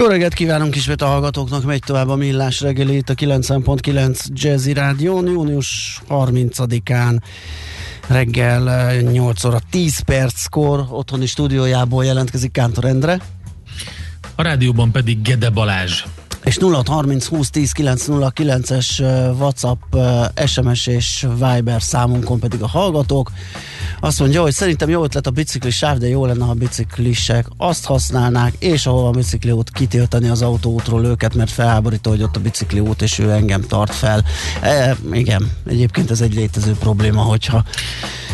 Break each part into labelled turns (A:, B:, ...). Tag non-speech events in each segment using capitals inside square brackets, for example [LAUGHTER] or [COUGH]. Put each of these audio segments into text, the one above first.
A: Jó reggelt kívánunk ismét a hallgatóknak, megy tovább a Millás reggeli itt a 90.9 Jazzy Rádió, június 30-án reggel 8 óra 10 perckor otthoni stúdiójából jelentkezik Kántor Endre.
B: A rádióban pedig Gede Balázs
A: és 0630 20 10 909-es WhatsApp, SMS és Viber számunkon pedig a hallgatók. Azt mondja, hogy szerintem jó ötlet a bicikli sáv, de jó lenne, ha a biciklisek azt használnák, és ahol a bicikli út kitiltani az autóútról őket, mert felháborító, hogy ott a bicikli út, és ő engem tart fel. E, igen, egyébként ez egy létező probléma, hogyha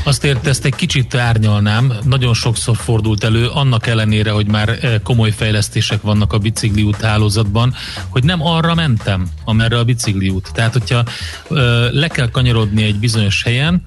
B: azt ért, ezt egy kicsit árnyalnám, nagyon sokszor fordult elő, annak ellenére, hogy már eh, komoly fejlesztések vannak a bicikliút hálózatban, hogy nem arra mentem, amerre a bicikliút. Tehát, hogyha ö, le kell kanyarodni egy bizonyos helyen,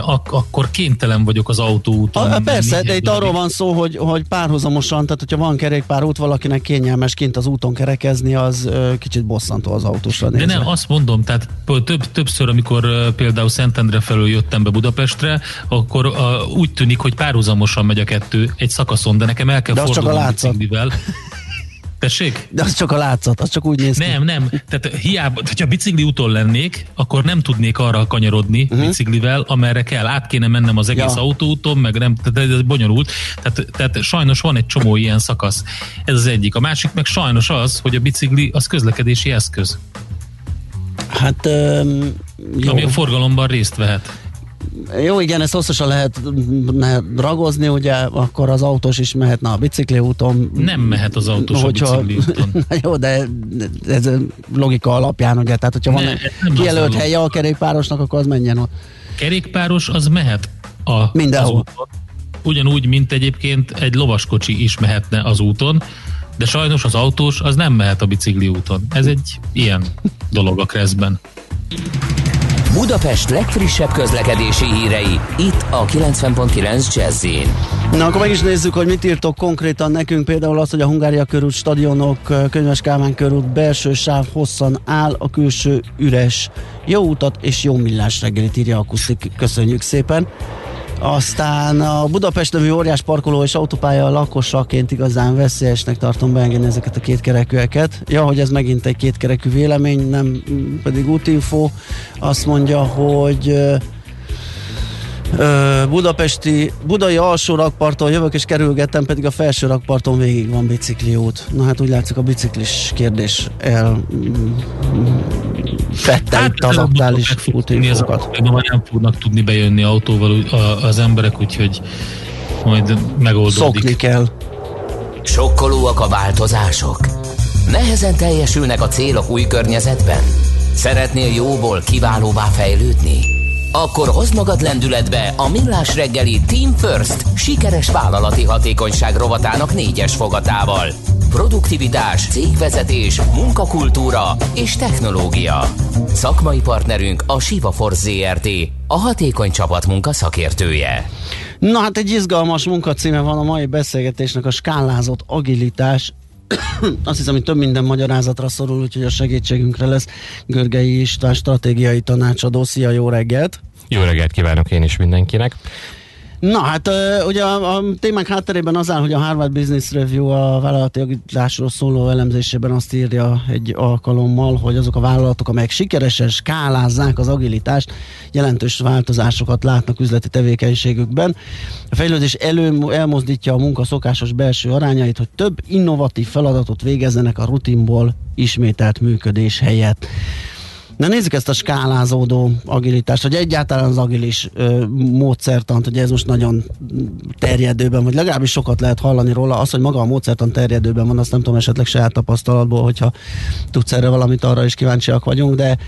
B: ak- akkor kénytelen vagyok az autóúton.
A: A, persze, de itt arról van szó, hogy, hogy párhuzamosan, tehát hogyha van kerékpárút, valakinek kényelmes kint az úton kerekezni, az ö, kicsit bosszantó az autósra
B: nézve. De nem, azt mondom, tehát több, többször, amikor ö, például Szentendre felől jöttem be Budapestre, akkor ö, úgy tűnik, hogy párhuzamosan megy a kettő egy szakaszon, de nekem el kell de fordulnom biciklivel. [LAUGHS] Tessék?
A: De az csak a látszat, az csak úgy néz
B: ki. Nem, nem. Tehát hiába, hogyha bicikli úton lennék, akkor nem tudnék arra kanyarodni uh-huh. biciklivel, amerre kell. Át kéne mennem az egész ja. autóúton, meg nem, tehát ez bonyolult. Tehát, tehát sajnos van egy csomó ilyen szakasz. Ez az egyik. A másik meg sajnos az, hogy a bicikli az közlekedési eszköz.
A: Hát, um, jó.
B: Ami a forgalomban részt vehet.
A: Jó, igen, ezt hosszasan lehet, ragozni, ugye, akkor az autós is mehetne a bicikli úton.
B: Nem mehet az autós hogyha, a bicikli úton. [LAUGHS]
A: Na jó, de ez logika alapján, ugye, tehát hogyha van ne, kijelölt helye a kerékpárosnak, akkor az menjen ott.
B: Kerékpáros az mehet a, Mindenhol. az úton. Ugyanúgy, mint egyébként egy lovaskocsi is mehetne az úton, de sajnos az autós az nem mehet a bicikli úton. Ez egy ilyen dolog a kreszben.
C: Budapest legfrissebb közlekedési hírei, itt a 90.9 jazz
A: Na akkor meg is nézzük, hogy mit írtok konkrétan nekünk, például az, hogy a Hungária körút stadionok, Könyves Kálmán körút belső sáv hosszan áll, a külső üres. Jó utat és jó millás reggelit írja Akusztik, köszönjük szépen. Aztán a Budapest nevű óriás parkoló és autópálya lakosaként igazán veszélyesnek tartom beengedni ezeket a kétkerekűeket. Ja, hogy ez megint egy kétkerekű vélemény, nem pedig útinfo. Azt mondja, hogy Budapesti, Budai alsó rakparton jövök és kerülgettem, pedig a felső rakparton végig van bicikliút. Na hát úgy látszik a biciklis kérdés el fette hát, itt az aktuális útinfokat.
B: Nem fognak tudni bejönni autóval az emberek, úgyhogy majd megoldódik.
A: Szokni kell.
C: Sokkolóak a változások? Nehezen teljesülnek a célok új környezetben? Szeretnél jóból kiválóvá fejlődni? Akkor hozd magad lendületbe a Millás reggeli Team First sikeres vállalati hatékonyság rovatának négyes fogatával. Produktivitás, cégvezetés, munkakultúra és technológia. Szakmai partnerünk a Siva Force ZRT, a hatékony csapatmunka szakértője.
A: Na hát egy izgalmas munkacíme van a mai beszélgetésnek, a skálázott agilitás azt hiszem, hogy több minden magyarázatra szorul, úgyhogy a segítségünkre lesz Görgei István stratégiai tanácsadó. Szia, jó reggelt!
D: Jó reggelt kívánok én is mindenkinek!
A: Na hát ugye a, a témánk hátterében az áll, hogy a Harvard Business Review a vállalati agilitásról szóló elemzésében azt írja egy alkalommal, hogy azok a vállalatok, amelyek sikeresen skálázzák az agilitást, jelentős változásokat látnak üzleti tevékenységükben. A fejlődés elő, elmozdítja a munka szokásos belső arányait, hogy több innovatív feladatot végezzenek a rutinból ismételt működés helyett. Na nézzük ezt a skálázódó agilitást, hogy egyáltalán az agilis ö, módszertant, hogy ez most nagyon terjedőben, vagy legalábbis sokat lehet hallani róla. Az, hogy maga a módszertan terjedőben van, azt nem tudom esetleg saját tapasztalatból, hogyha tudsz erre valamit, arra is kíváncsiak vagyunk, de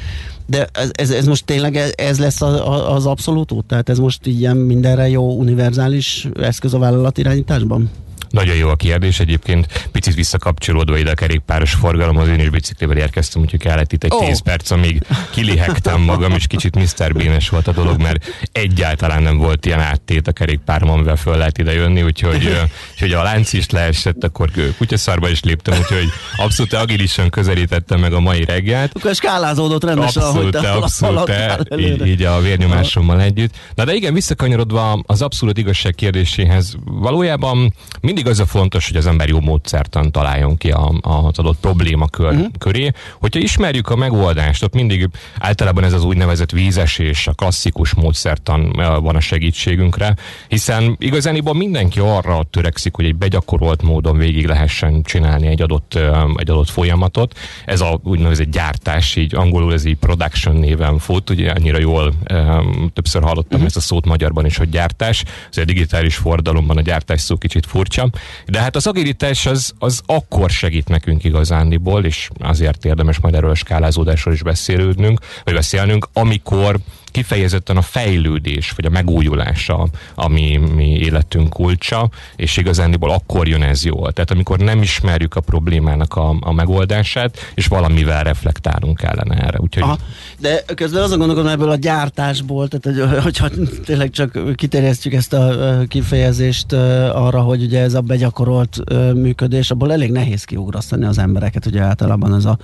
A: de ez, ez, ez most tényleg ez lesz az, az abszolút út? Tehát ez most ilyen mindenre jó univerzális eszköz a vállalat irányításban?
D: Nagyon jó a kérdés, egyébként picit visszakapcsolódva ide a kerékpáros forgalomhoz, én is biciklivel érkeztem, úgyhogy kellett itt egy oh. 10 perc, amíg kilihegtem magam, és kicsit Mr. Bean-es volt a dolog, mert egyáltalán nem volt ilyen áttét a kerékpárom, amivel föl lehet ide jönni, úgyhogy, úgyhogy a lánc is leesett, akkor kutyaszarba is léptem, úgyhogy abszolút agilisan közelítettem meg a mai reggelt.
A: Akkor skálázódott rendesen,
D: abszolút, ahogy te abszolút, így, így a vérnyomásommal együtt. Na de igen, visszakanyarodva az abszolút igazság kérdéséhez, valójában mindig az a fontos, hogy az ember jó módszertan találjon ki a, az adott probléma kör, uh-huh. köré. Hogyha ismerjük a megoldást, ott mindig általában ez az úgynevezett vízesés, a klasszikus módszertan van a segítségünkre, hiszen igazániból mindenki arra törekszik, hogy egy begyakorolt módon végig lehessen csinálni egy adott, egy adott folyamatot. Ez a úgynevezett gyártás, így angolul ez így production néven fut, ugye annyira jól um, többször hallottam uh-huh. ezt a szót magyarban is, hogy gyártás. Ez a digitális fordalomban a gyártás szó kicsit furcsa. De hát az agilitás az, az akkor segít nekünk igazándiból, és azért érdemes majd erről a skálázódásról is beszélődnünk, vagy beszélnünk, amikor kifejezetten a fejlődés, vagy a megújulása, ami mi életünk kulcsa, és igazándiból akkor jön ez jól. Tehát amikor nem ismerjük a problémának a, a megoldását, és valamivel reflektálunk kellene erre. Úgyhogy... Aha,
A: de közben azon gondolom ebből a gyártásból, tehát hogy, hogyha tényleg csak kiterjesztjük ezt a kifejezést arra, hogy ugye ez a begyakorolt működés, abból elég nehéz kiugrasztani az embereket, ugye általában ez a,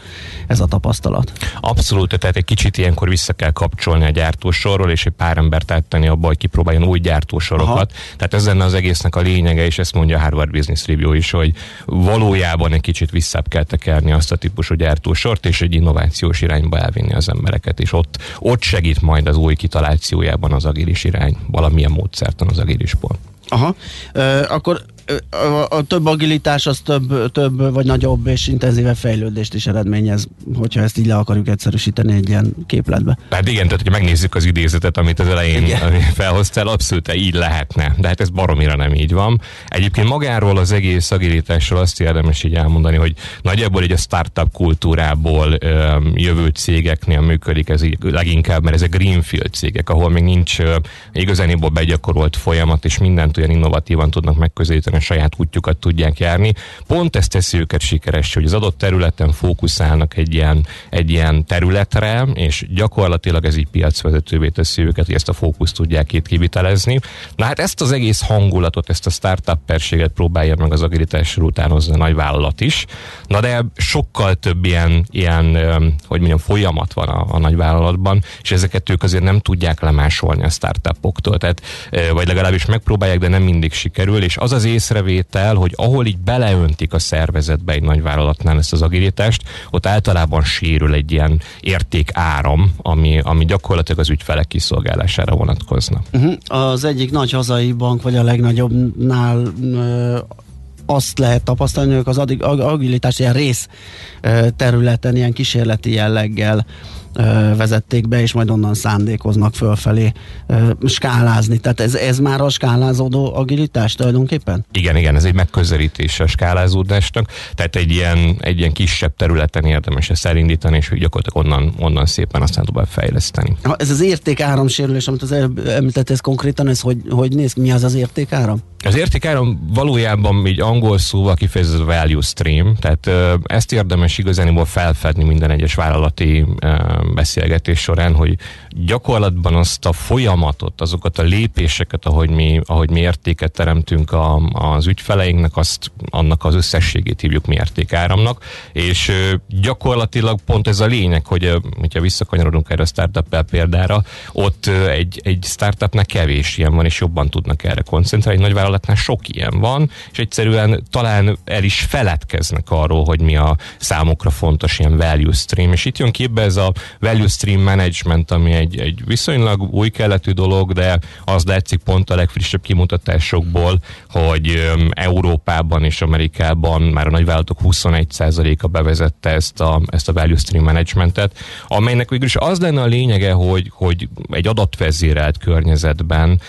A: ez a tapasztalat.
D: Abszolút, tehát egy kicsit ilyenkor vissza kell kapcsolni a gyárt gyártósorról, és egy pár embert áttenni abba, hogy kipróbáljon új gyártósorokat. Aha. Tehát ez lenne az egésznek a lényege, és ezt mondja a Harvard Business Review is, hogy valójában egy kicsit visszább kell tekerni azt a típusú gyártósort, és egy innovációs irányba elvinni az embereket, és ott, ott segít majd az új kitalációjában az agilis irány, valamilyen módszertan az agilisból.
A: Aha, e, akkor a, a több agilitás az több, több vagy nagyobb és intenzívebb fejlődést is eredményez, hogyha ezt így le akarjuk egyszerűsíteni egy ilyen képletbe.
D: Hát igen, tehát hogyha megnézzük az idézetet, amit az elején felhoztál, abszolút így lehetne, de hát ez baromira nem így van. Egyébként magáról az egész agilitásról azt érdemes így elmondani, hogy nagyjából így a startup kultúrából jövő cégeknél működik ez így leginkább, mert ezek greenfield cégek, ahol még nincs igazániból begyakorolt folyamat, és mindent olyan innovatívan tudnak megközelíteni a saját útjukat tudják járni. Pont ezt teszi őket sikeres, hogy az adott területen fókuszálnak egy ilyen, egy ilyen területre, és gyakorlatilag ez így piacvezetővé teszi őket, hogy ezt a fókuszt tudják itt kivitelezni. Na hát ezt az egész hangulatot, ezt a startup perséget próbálja meg az agilitásról utánozni a nagyvállalat is. Na de sokkal több ilyen, ilyen hogy mondjam, folyamat van a, a nagyvállalatban, és ezeket ők azért nem tudják lemásolni a startupoktól. Tehát, vagy legalábbis megpróbálják, de nem mindig sikerül, és az az ész észrevétel, hogy ahol így beleöntik a szervezetbe egy nagy vállalatnál ezt az agilitást, ott általában sérül egy ilyen értékáram, ami, ami gyakorlatilag az ügyfelek kiszolgálására vonatkozna.
A: Uh-huh. Az egyik nagy hazai bank, vagy a legnagyobbnál uh, azt lehet tapasztalni, hogy az agilitás ilyen rész területen, ilyen kísérleti jelleggel vezették be, és majd onnan szándékoznak fölfelé skálázni. Tehát ez, ez már a skálázódó agilitás tulajdonképpen?
D: Igen, igen, ez egy megközelítés a skálázódásnak. Tehát egy ilyen, egy ilyen kisebb területen érdemes ezt elindítani, és gyakorlatilag onnan, onnan szépen aztán tovább fejleszteni.
A: Ha ez az érték áramsérülés, amit az említett, ez konkrétan, ez hogy, hogy néz mi az az értékáram?
D: Az értékáram valójában így angol szóval kifejezett value stream, tehát ezt érdemes igazániból felfedni minden egyes vállalati beszélgetés során, hogy gyakorlatban azt a folyamatot, azokat a lépéseket, ahogy mi, ahogy mi értéket teremtünk a, az ügyfeleinknek, azt annak az összességét hívjuk mi értékáramnak, és gyakorlatilag pont ez a lényeg, hogy hogyha visszakanyarodunk erre a startup példára, ott egy, egy startupnak kevés ilyen van, és jobban tudnak erre koncentrálni, egy nagy vállalatnál sok ilyen van, és egyszerűen talán el is feledkeznek arról, hogy mi a számukra fontos ilyen value stream, és itt jön képbe ez a value stream management, ami egy, egy viszonylag új keletű dolog, de az látszik pont a legfrissebb kimutatásokból, hogy Európában és Amerikában már a nagyvállalatok 21%-a bevezette ezt a, ezt a value stream managementet, amelynek végül is az lenne a lényege, hogy, hogy egy adatvezérelt környezetben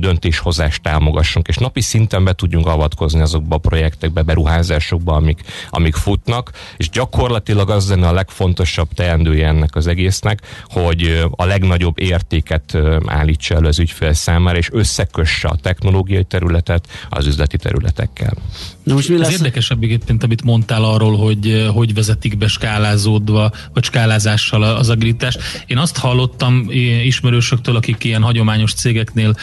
D: döntéshozást támogassunk, és napi szinten be tudjunk avatkozni azokba a projektekbe, beruházásokba, amik, amik futnak, és gyakorlatilag az lenne a legfontosabb teendője ennek ennek az egésznek, hogy a legnagyobb értéket állítsa elő az ügyfél számára, és összekösse a technológiai területet az üzleti területekkel.
B: Na most mi lesz? Az érdekesebb egyébként, amit mondtál arról, hogy hogy vezetik be skálázódva, vagy skálázással az agilitást. Én azt hallottam ismerősöktől, akik ilyen hagyományos cégeknél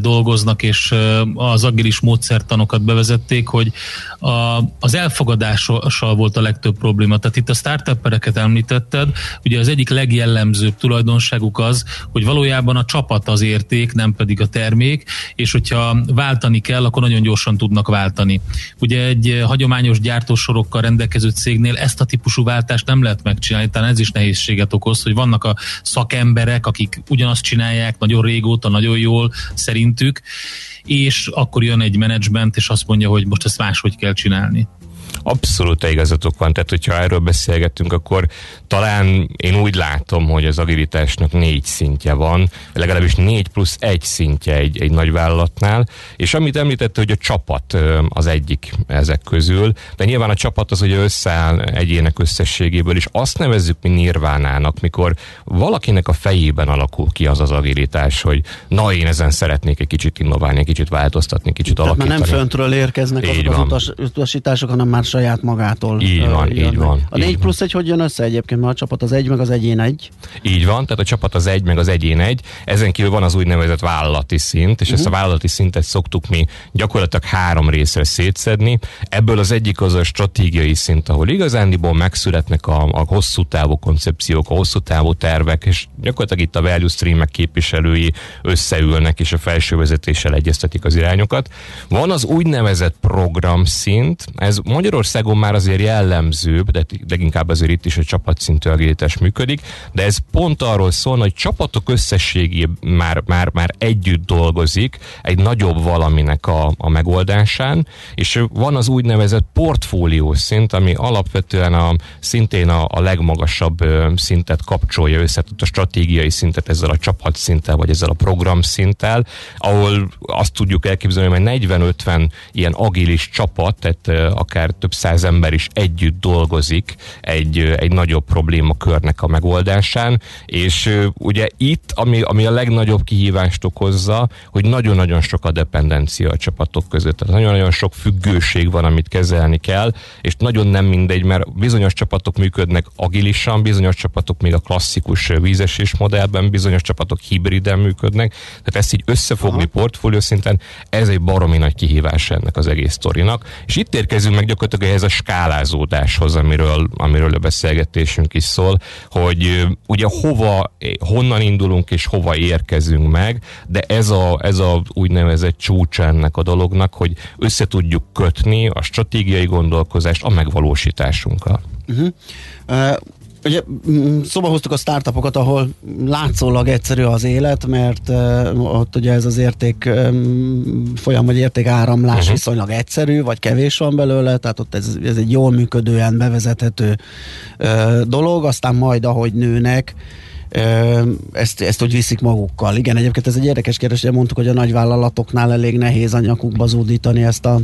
B: dolgoznak, és az agilis módszertanokat bevezették, hogy a, az elfogadással volt a legtöbb probléma. Tehát itt a startuppereket említetted, ugye az egyik legjellemzőbb tulajdonságuk az, hogy valójában a csapat az érték, nem pedig a termék, és hogyha váltani kell, akkor nagyon gyorsan tudnak váltani. Ugye egy hagyományos gyártósorokkal rendelkező cégnél ezt a típusú váltást nem lehet megcsinálni, talán ez is nehézséget okoz, hogy vannak a szakemberek, akik ugyanazt csinálják nagyon régóta, nagyon jól szerintük, és akkor jön egy menedzsment, és azt mondja, hogy most ezt máshogy kell csinálni.
D: Abszolút igazatok van, tehát hogyha erről beszélgetünk, akkor talán én úgy látom, hogy az agilitásnak négy szintje van, legalábbis négy plusz egy szintje egy, egy nagy vállalatnál, és amit említette, hogy a csapat az egyik ezek közül, de nyilván a csapat az ugye összeáll egyének összességéből, és azt nevezzük mi nirvánának, mikor valakinek a fejében alakul ki az az agilitás, hogy na én ezen szeretnék egy kicsit innoválni, egy kicsit változtatni, kicsit Tehát alakítani.
A: Már nem föntről érkeznek Így azok az utasítások, hanem már saját magától.
D: Így van, így van.
A: A 4 plusz egy hogy jön össze egyébként, mert a csapat az egy, meg az egyén egy.
D: Így van, tehát a csapat az egy, meg az egyén egy. Ezen kívül van az úgynevezett vállalati szint, és uh-huh. ezt a vállalati szintet szoktuk mi gyakorlatilag három részre szétszedni. Ebből az egyik az a stratégiai szint, ahol igazándiból megszületnek a, a hosszú távú koncepciók, a hosszú távú tervek, és gyakorlatilag itt a value streamek képviselői összeülnek, és a felső vezetéssel egyeztetik az irányokat. Van az úgynevezett program szint, ez Magyarországon Magyarországon már azért jellemzőbb, de leginkább azért itt is a csapatszintű agilitás működik, de ez pont arról szól, hogy csapatok összességében már, már, már együtt dolgozik egy nagyobb valaminek a, a megoldásán, és van az úgynevezett portfólió szint, ami alapvetően a, szintén a, a legmagasabb szintet kapcsolja össze, a stratégiai szintet ezzel a csapatszinttel, vagy ezzel a program szinttel, ahol azt tudjuk elképzelni, hogy 40-50 ilyen agilis csapat, tehát akár több száz ember is együtt dolgozik egy, egy nagyobb problémakörnek a megoldásán, és ugye itt, ami, ami a legnagyobb kihívást okozza, hogy nagyon-nagyon sok a dependencia a csapatok között. Tehát nagyon-nagyon sok függőség van, amit kezelni kell, és nagyon nem mindegy, mert bizonyos csapatok működnek agilisan, bizonyos csapatok még a klasszikus vízesés modellben, bizonyos csapatok hibriden működnek, tehát ezt így összefogni Aha. portfólió szinten, ez egy baromi nagy kihívás ennek az egész sztorinak. És itt érkezünk meg gyakorlatilag ehhez a skálázódáshoz, amiről, amiről a beszélgetésünk is szól, hogy ugye hova, honnan indulunk és hova érkezünk meg, de ez a, ez a úgynevezett csúcs ennek a dolognak, hogy össze tudjuk kötni a stratégiai gondolkozást a megvalósításunkkal. Uh-huh.
A: Uh, Ugye szóba hoztuk a startupokat, ahol látszólag egyszerű az élet, mert uh, ott ugye ez az érték um, folyam, vagy érték áramlás uh-huh. viszonylag egyszerű, vagy kevés van belőle, tehát ott ez, ez egy jól működően bevezethető uh, dolog, aztán majd ahogy nőnek, ezt, ezt úgy viszik magukkal. Igen, egyébként ez egy érdekes kérdés, hogy mondtuk, hogy a nagyvállalatoknál elég nehéz a nyakukba zúdítani ezt a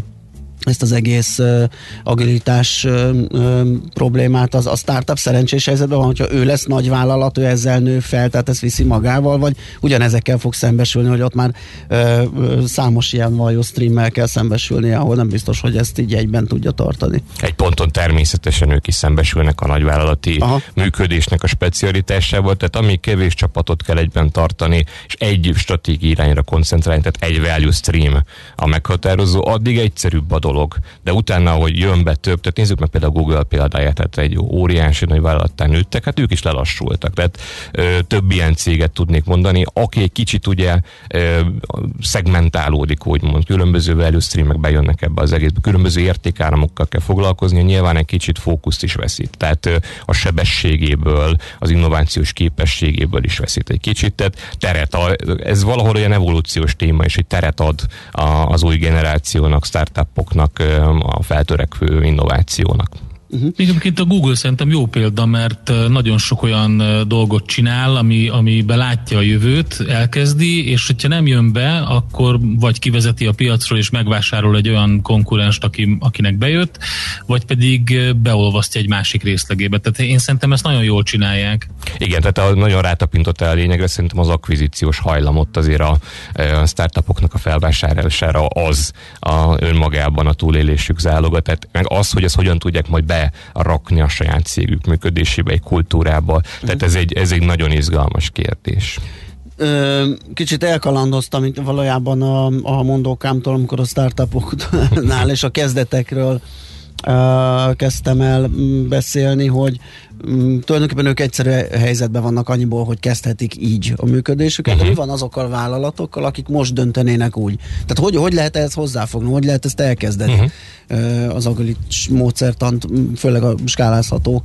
A: ezt az egész uh, agilitás uh, uh, problémát, az a startup szerencsés helyzetben van, hogyha ő lesz nagy vállalat, ő ezzel nő fel, tehát ezt viszi magával, vagy ugyanezekkel fog szembesülni, hogy ott már uh, számos ilyen vajó streammel kell szembesülni, ahol nem biztos, hogy ezt így egyben tudja tartani.
D: Egy ponton természetesen ők is szembesülnek a nagyvállalati Aha. működésnek a specialitásával, tehát ami kevés csapatot kell egyben tartani, és egy stratégiai irányra koncentrálni, tehát egy value stream a meghatározó, addig egyszerűbb a dolog dolog, de utána, hogy jön be több, tehát nézzük meg például a Google példáját, tehát egy óriási nagy vállalattán nőttek, hát ők is lelassultak, tehát ö, több ilyen céget tudnék mondani, aki egy kicsit ugye ö, szegmentálódik, úgymond, különböző value streamek bejönnek ebbe az egészbe, különböző értékáramokkal kell foglalkozni, nyilván egy kicsit fókuszt is veszít, tehát ö, a sebességéből, az innovációs képességéből is veszít egy kicsit, tehát teret, a, ez valahol olyan evolúciós téma, és egy teret ad a, az új generációnak, startupoknak, a feltörekvő innovációnak.
B: Uh-huh. Egyébként a Google szerintem jó példa, mert nagyon sok olyan dolgot csinál, ami, ami belátja a jövőt, elkezdi, és hogyha nem jön be, akkor vagy kivezeti a piacról és megvásárol egy olyan konkurenst, aki, akinek bejött, vagy pedig beolvasztja egy másik részlegébe. Tehát én szerintem ezt nagyon jól csinálják.
D: Igen, tehát nagyon rátapintott el a lényegre, szerintem az akvizíciós hajlamot azért a, a startupoknak a felvásárlására az a önmagában a túlélésük záloga, tehát meg az, hogy ezt hogyan tudják majd be rakni a saját cégük működésébe, egy kultúrába. Tehát ez egy, ez egy nagyon izgalmas kérdés
A: kicsit elkalandoztam valójában a, a mondókámtól, amikor a startupoknál és a kezdetekről kezdtem el beszélni, hogy Mm, tulajdonképpen ők egyszerű helyzetben vannak annyiból, hogy kezdhetik így a működésüket, uh-huh. de mi van azokkal a vállalatokkal, akik most döntenének úgy? Tehát hogy, hogy lehet ehhez hozzáfogni, hogy lehet ezt elkezdeni? Uh-huh. Az agilis módszertant, főleg a skálázható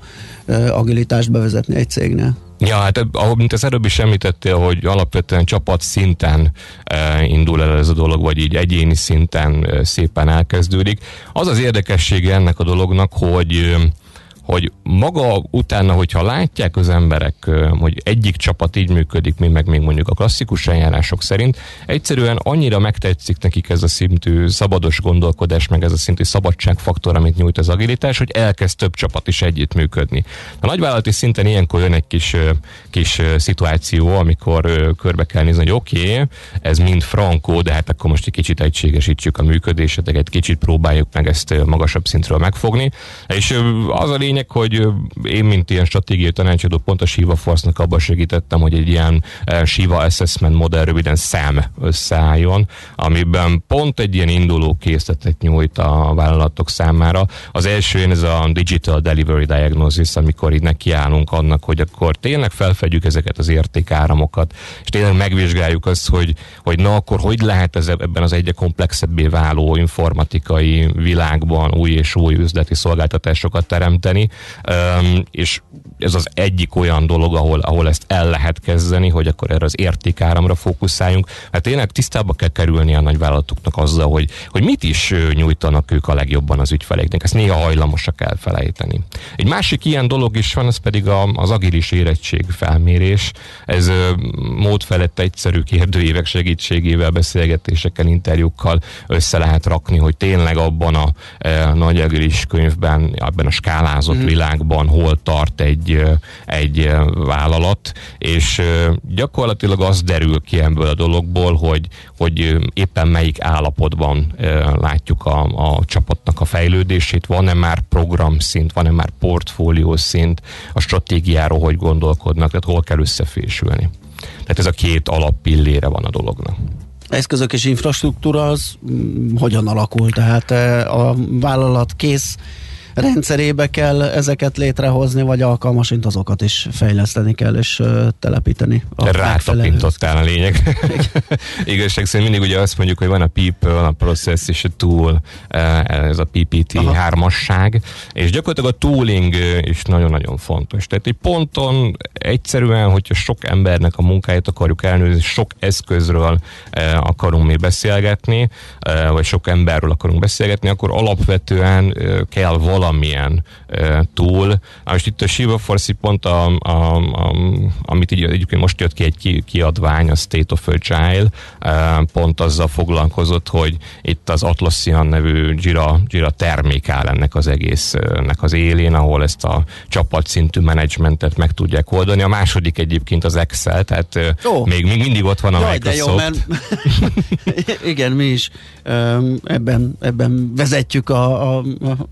A: agilitást bevezetni egy cégnél?
D: Ja, hát ahogy mint az előbb is említettél, hogy alapvetően csapat szinten e, indul el ez a dolog, vagy így egyéni szinten e, szépen elkezdődik. Az az érdekessége ennek a dolognak, hogy hogy maga utána, hogyha látják az emberek, hogy egyik csapat így működik, mi meg még mondjuk a klasszikus eljárások szerint, egyszerűen annyira megtetszik nekik ez a szintű szabados gondolkodás, meg ez a szintű szabadságfaktor, amit nyújt az agilitás, hogy elkezd több csapat is együtt működni. A nagyvállalati szinten ilyenkor jön egy kis, kis szituáció, amikor körbe kell nézni, hogy oké, okay, ez mind frankó, de hát akkor most egy kicsit egységesítsük a működéset, egy kicsit próbáljuk meg ezt magasabb szintről megfogni. És az a lényeg, lényeg, hogy én, mint ilyen stratégiai tanácsadó, pont a Shiva Force-nak abban segítettem, hogy egy ilyen Shiva Assessment modell röviden SAM összeálljon, amiben pont egy ilyen induló készletet nyújt a vállalatok számára. Az első én ez a Digital Delivery Diagnosis, amikor így nekiállunk annak, hogy akkor tényleg felfedjük ezeket az értékáramokat, és tényleg megvizsgáljuk azt, hogy, hogy na akkor hogy lehet ez ebben az egyre komplexebbé váló informatikai világban új és új üzleti szolgáltatásokat teremteni, és ez az egyik olyan dolog, ahol, ahol ezt el lehet kezdeni, hogy akkor erre az értékáramra fókuszáljunk. Hát tényleg tisztába kell kerülni a nagyvállalatoknak azzal, hogy, hogy mit is nyújtanak ők a legjobban az ügyfeleknek. Ezt néha hajlamosak elfelejteni. Egy másik ilyen dolog is van, ez pedig a, az agilis érettség felmérés. Ez mód felett egyszerű kérdőívek segítségével, beszélgetésekkel, interjúkkal össze lehet rakni, hogy tényleg abban a e, nagy agilis könyvben, abban a skálázott mm. világban hol tart egy, egy vállalat, és gyakorlatilag az derül ki ebből a dologból, hogy, hogy éppen melyik állapotban látjuk a, a csapatnak a fejlődését, van-e már programszint, van-e már portfólió szint, a stratégiáról hogy gondolkodnak, tehát hol kell összefésülni. Tehát ez a két alappillére van a dolognak
A: eszközök és infrastruktúra az hogyan alakul? Tehát a vállalat kész rendszerébe kell ezeket létrehozni, vagy alkalmasint azokat is fejleszteni kell, és uh, telepíteni.
D: Rátapintottál a lényeg. [LAUGHS] Igazság szerint mindig ugye azt mondjuk, hogy van a people, a process és a tool, ez a PPT Aha. hármasság, és gyakorlatilag a tooling is nagyon-nagyon fontos. Tehát egy ponton egyszerűen, hogyha sok embernek a munkáját akarjuk elnőzni, sok eszközről akarunk mi beszélgetni, vagy sok emberről akarunk beszélgetni, akkor alapvetően kell valami valamilyen túl. Most itt a Shiva Force pont, a, a, a, amit így, egyébként most jött ki egy ki, kiadvány, a State of Agile, uh, pont azzal foglalkozott, hogy itt az Atlassian nevű Jira, Jira termék áll ennek az egésznek az élén, ahol ezt a csapatszintű menedzsmentet meg tudják oldani. A második egyébként az Excel, tehát oh. még, még mindig ott van a Jaj, Microsoft. De jó, mert [LAUGHS]
A: igen, mi is ebben, ebben vezetjük a, a, a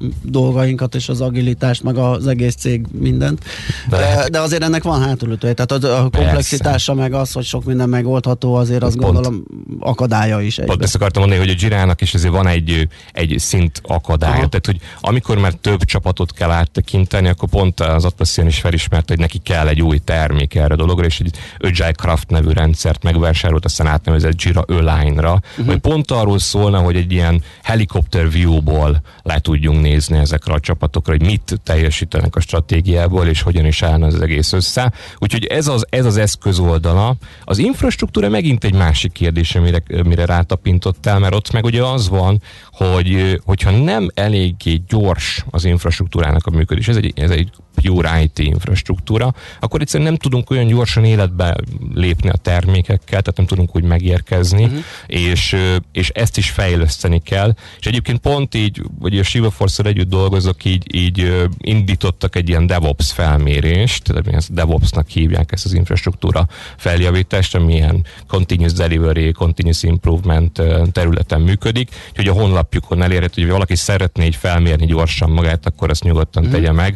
A: dolgainkat és az agilitást, meg az egész cég mindent. De, de, de azért ennek van hátulütője. Tehát a, a komplexitása meg az, hogy sok minden megoldható, azért azt pont, gondolom akadálya is.
D: Egyben. Pont ezt akartam mondani, hogy a Girának is azért van egy, egy szint akadálya. Aha. Tehát, hogy amikor már több csapatot kell áttekinteni, akkor pont az Atlassian is felismert, hogy neki kell egy új termék erre a dologra, és egy Agile Craft nevű rendszert megvásárolt, aztán átnevezett Jira Align-ra, uh-huh. hogy pont arról szólna, hogy egy ilyen helikopter view-ból le tudjunk nézni ezekre ezekre a csapatokra, hogy mit teljesítenek a stratégiából, és hogyan is állna az egész össze. Úgyhogy ez az, ez az eszköz oldala. Az infrastruktúra megint egy másik kérdés, amire, mire rátapintottál, mert ott meg ugye az van, hogy hogyha nem eléggé gyors az infrastruktúrának a működés, ez egy, ez egy pure IT infrastruktúra, akkor egyszerűen nem tudunk olyan gyorsan életbe lépni a termékekkel, tehát nem tudunk úgy megérkezni, uh-huh. és, és ezt is fejleszteni kell. És egyébként pont így, vagy a Shiva force együtt dolgozok, így, így indítottak egy ilyen DevOps felmérést, tehát ezt DevOps-nak hívják ezt az infrastruktúra feljavítást, ami ilyen Continuous Delivery, Continuous Improvement területen működik, úgyhogy a honlapjukon elérhető, hogy valaki szeretné így felmérni gyorsan magát, akkor azt nyugodtan uh-huh. tegye meg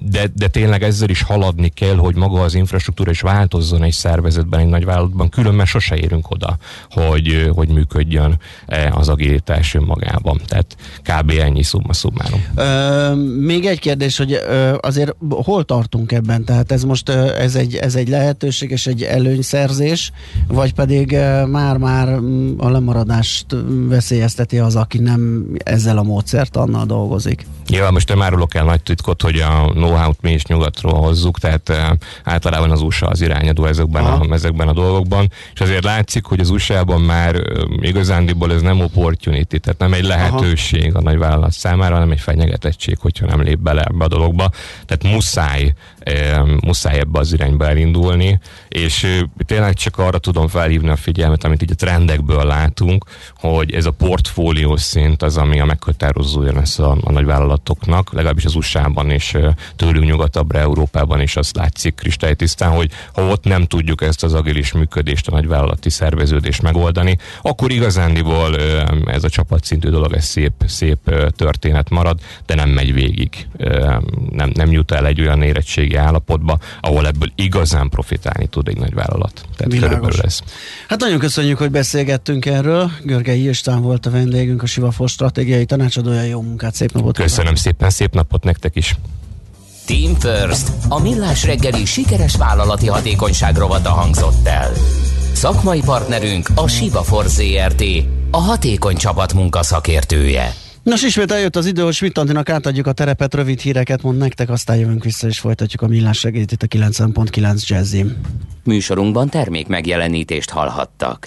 D: de, de tényleg ezzel is haladni kell, hogy maga az infrastruktúra is változzon egy szervezetben, egy nagy vállalatban, különben sose érünk oda, hogy, hogy működjön az agilitás önmagában. Tehát kb. ennyi szumma szummárom.
A: még egy kérdés, hogy ö, azért hol tartunk ebben? Tehát ez most ö, ez, egy, ez egy lehetőség és egy előnyszerzés, vagy pedig már-már a lemaradást veszélyezteti az, aki nem ezzel a módszert annal dolgozik?
D: Nyilván most nem árulok el nagy titkot, hogy a know-how-t mi is nyugatról hozzuk, tehát uh, általában az USA az irányadó ezekben a, ezekben a dolgokban, és azért látszik, hogy az USA-ban már uh, igazándiból ez nem opportunity, tehát nem egy lehetőség Aha. a nagyvállalat számára, hanem egy fenyegetettség, hogyha nem lép bele ebbe a dologba. Tehát muszáj, muszáj ebbe az irányba elindulni, és tényleg csak arra tudom felhívni a figyelmet, amit így a trendekből látunk, hogy ez a portfólió szint az, ami a meghatározója lesz a, a nagyvállalatoknak, legalábbis az USA-ban és tőlünk nyugatabbra Európában is azt látszik kristálytisztán, hogy ha ott nem tudjuk ezt az agilis működést, a nagyvállalati szerveződést megoldani, akkor igazándiból ez a csapatszintű dolog, ez szép, szép történet marad, de nem megy végig. Nem, nem jut el egy olyan érettségi állapotba, ahol ebből igazán profitálni tud egy nagy vállalat. Tehát körülbelül ez.
A: Hát nagyon köszönjük, hogy beszélgettünk erről. Görgei István volt a vendégünk, a Sivafos stratégiai tanácsadója. Jó munkát, szép napot!
D: Köszönöm kívánok. szépen, szép napot nektek is!
C: Team First, a millás reggeli sikeres vállalati hatékonyság rovata hangzott el. Szakmai partnerünk a Siva Force ZRT, a hatékony csapat szakértője.
A: Nos, ismét eljött az idő, hogy Schmidt Antinak átadjuk a terepet, rövid híreket mond nektek, aztán jövünk vissza és folytatjuk a millás segít itt a 90.9 Jazzim.
C: Műsorunkban termék megjelenítést hallhattak.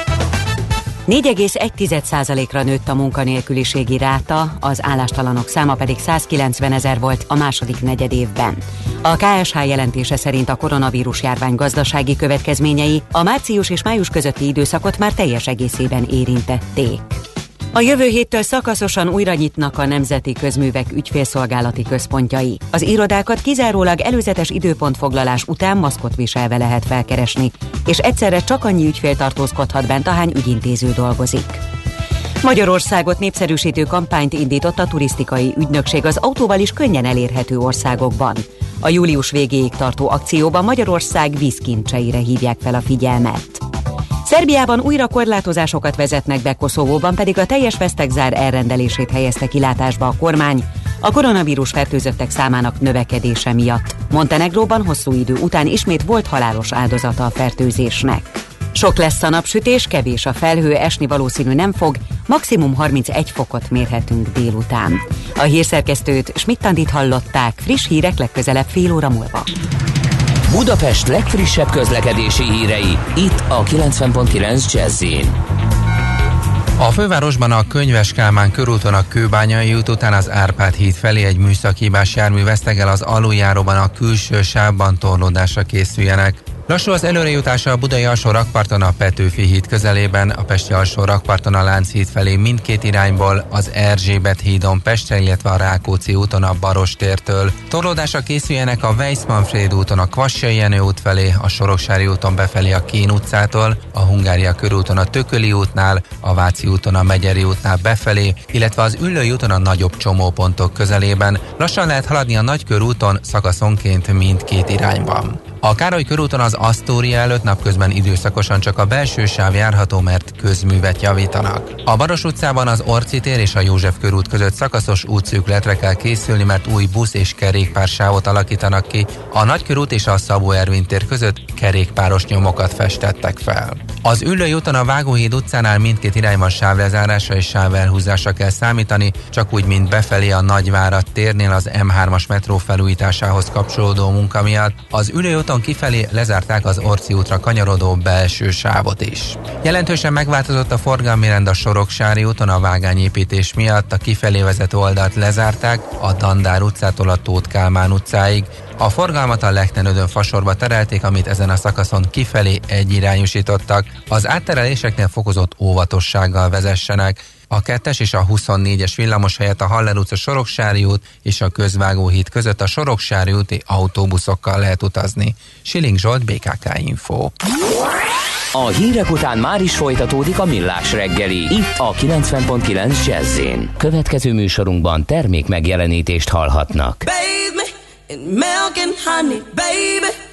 E: 4,1%-ra nőtt a munkanélküliségi ráta, az állástalanok száma pedig 190 ezer volt a második negyed évben. A KSH jelentése szerint a koronavírus járvány gazdasági következményei a március és május közötti időszakot már teljes egészében érintették. A jövő héttől szakaszosan újra nyitnak a Nemzeti Közművek ügyfélszolgálati központjai. Az irodákat kizárólag előzetes időpontfoglalás után maszkot viselve lehet felkeresni, és egyszerre csak annyi ügyfél tartózkodhat bent, ahány ügyintéző dolgozik. Magyarországot népszerűsítő kampányt indított a turisztikai ügynökség az autóval is könnyen elérhető országokban. A július végéig tartó akcióban Magyarország vízkincseire hívják fel a figyelmet. Szerbiában újra korlátozásokat vezetnek be, Koszovóban pedig a teljes vesztegzár elrendelését helyezte kilátásba a kormány, a koronavírus fertőzöttek számának növekedése miatt. Montenegróban hosszú idő után ismét volt halálos áldozata a fertőzésnek. Sok lesz a napsütés, kevés a felhő, esni valószínű nem fog, maximum 31 fokot mérhetünk délután. A hírszerkesztőt Schmidt hallották, friss hírek legközelebb fél óra múlva.
C: Budapest legfrissebb közlekedési hírei, itt a 90.9 jazz
F: a fővárosban a Könyves Kálmán körúton a Kőbányai út után az Árpád híd felé egy műszakibás jármű vesztegel az aluljáróban a külső sávban torlódásra készüljenek. Lassú az előrejutása a Budai alsó rakparton a Petőfi híd közelében, a Pesti alsó rakparton a Lánchíd felé mindkét irányból, az Erzsébet hídon Pestre, illetve a Rákóczi úton a Barostértől. Torlódásra készüljenek a Weiss-Manfred úton a Kvassai Jenő út felé, a Soroksári úton befelé a Kén utcától, a Hungária körúton a Tököli útnál, a Váci úton a Megyeri útnál befelé, illetve az Üllői úton a nagyobb csomópontok közelében. Lassan lehet haladni a Nagykörúton szakaszonként mindkét irányban. A Károly körúton az Asztória előtt napközben időszakosan csak a belső sáv járható, mert közművet javítanak. A Baros utcában az Orci tér és a József körút között szakaszos útszűkletre kell készülni, mert új busz és kerékpársávot alakítanak ki. A Nagykörút és a Szabó Ervin tér között kerékpáros nyomokat festettek fel. Az Üllői úton a Vágóhíd utcánál mindkét irányban sávlezárásra és sávelhúzásra kell számítani, csak úgy, mint befelé a Nagyvárat térnél az M3-as metró felújításához kapcsolódó munka miatt. Az Üllői úton kifelé lezárták az Orci útra kanyarodó belső sávot is. Jelentősen megváltozott a forgalmi rend a Soroksári úton a vágányépítés miatt, a kifelé vezető oldalt lezárták, a Dandár utcától a Tóth Kálmán utcáig, a forgalmat a Lechtenödön fasorba terelték, amit ezen a szakaszon kifelé egyirányosítottak. Az áttereléseknél fokozott óvatossággal vezessenek. A 2-es és a 24-es villamos helyett a Haller utca Soroksári út és a Közvágóhíd között a Soroksári úti autóbuszokkal lehet utazni. Siling Zsolt, BKK Info.
C: A hírek után már is folytatódik a millás reggeli. Itt a 90.9 jazz Következő műsorunkban termék megjelenítést hallhatnak. Baby, milk and honey, baby.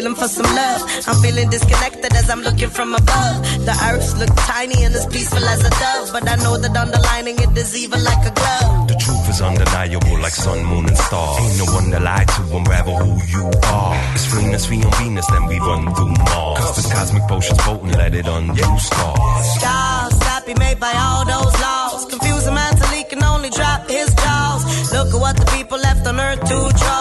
G: Feeling for some love. I'm feeling disconnected as I'm looking from above. The earth looks tiny and as peaceful as a dove, but I know that underlining it is even like a glove.
H: The truth is undeniable, like sun, moon, and stars. Ain't no one to lie to, unravel who you are. It's Venus, we on Venus, then we run through Mars. Cause this cosmic potion's potent, let it undo scars.
G: Stars that be made by all those laws. Confusing mentally can only drop his jaws. Look at what the people left on earth to draw.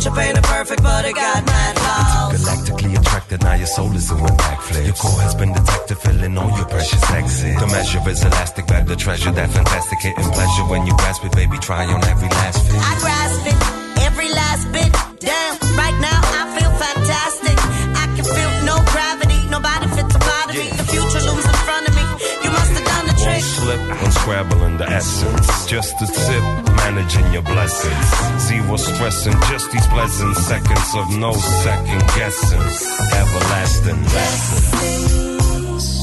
G: Picture painted perfect, but it got mad flaws.
H: Galactically attracted, now your soul is doing backflips. Your core has been detected, filling all your precious exits. The measure is elastic, better treasure that fantastic hitting pleasure when you grasp it, baby. Try on every last fit.
G: I grasp it, every last bit. Damn, right now I feel fantastic. I can feel no gravity, nobody fits a of yeah. The future looms in front of me.
H: Won't slip when scrabbling the essence. Just a sip, managing your blessings. Zero stressing, just these pleasant seconds of no second guessing. Everlasting. Lessons,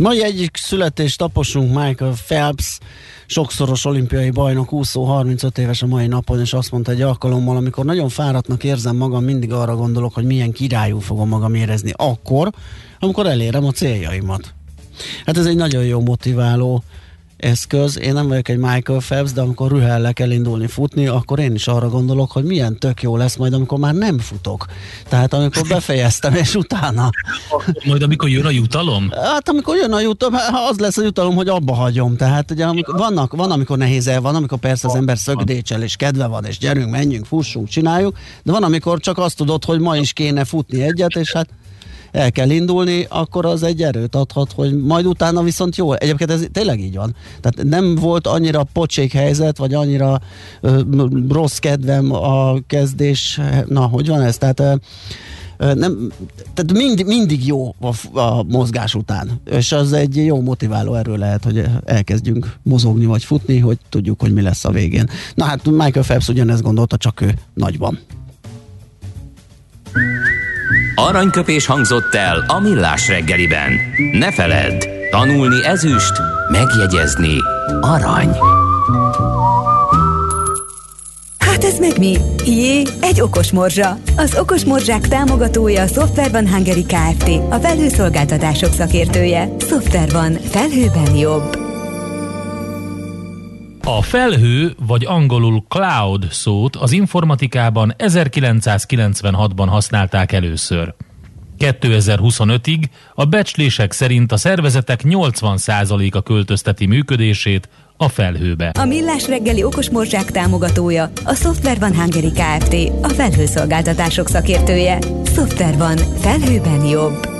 A: Mai egyik születés taposunk Michael Phelps, sokszoros olimpiai bajnok, úszó, 35 éves a mai napon, és azt mondta egy alkalommal, amikor nagyon fáradtnak érzem magam, mindig arra gondolok, hogy milyen királyú fogom magam érezni akkor, amikor elérem a céljaimat. Hát ez egy nagyon jó motiváló eszköz. Én nem vagyok egy Michael Phelps, de amikor rühellek elindulni futni, akkor én is arra gondolok, hogy milyen tök jó lesz majd, amikor már nem futok. Tehát amikor befejeztem, és utána.
B: Majd amikor jön a jutalom?
A: Hát amikor jön a jutalom, az lesz a jutalom, hogy abba hagyom. Tehát ugye amikor, vannak, van, amikor nehéz el, van, amikor persze az ember szögdécsel, és kedve van, és gyerünk, menjünk, fussunk, csináljuk, de van, amikor csak azt tudod, hogy ma is kéne futni egyet, és hát el kell indulni, akkor az egy erőt adhat, hogy majd utána viszont jó. Egyébként ez tényleg így van. Tehát nem volt annyira pocsék helyzet, vagy annyira ö, rossz kedvem a kezdés, na, hogy van ez? Tehát ö, nem, tehát mind, mindig jó a, a mozgás után, és az egy jó motiváló erő lehet, hogy elkezdjünk mozogni vagy futni, hogy tudjuk, hogy mi lesz a végén. Na hát Michael Phelps ugyanezt gondolta, csak ő nagyban.
C: Aranyköpés hangzott el a millás reggeliben. Ne feledd, tanulni ezüst, megjegyezni arany.
I: Hát ez meg mi? Jé, egy okos morzsa. Az okos morzsák támogatója a Software van Hungary Kft. A felhőszolgáltatások szakértője. Software van. Felhőben jobb.
B: A felhő, vagy angolul cloud szót az informatikában 1996-ban használták először. 2025-ig a becslések szerint a szervezetek 80%-a költözteti működését a felhőbe.
I: A Millás reggeli okos morzsák támogatója a Software van Hungary Kft. A felhőszolgáltatások szakértője. Software van. Felhőben jobb.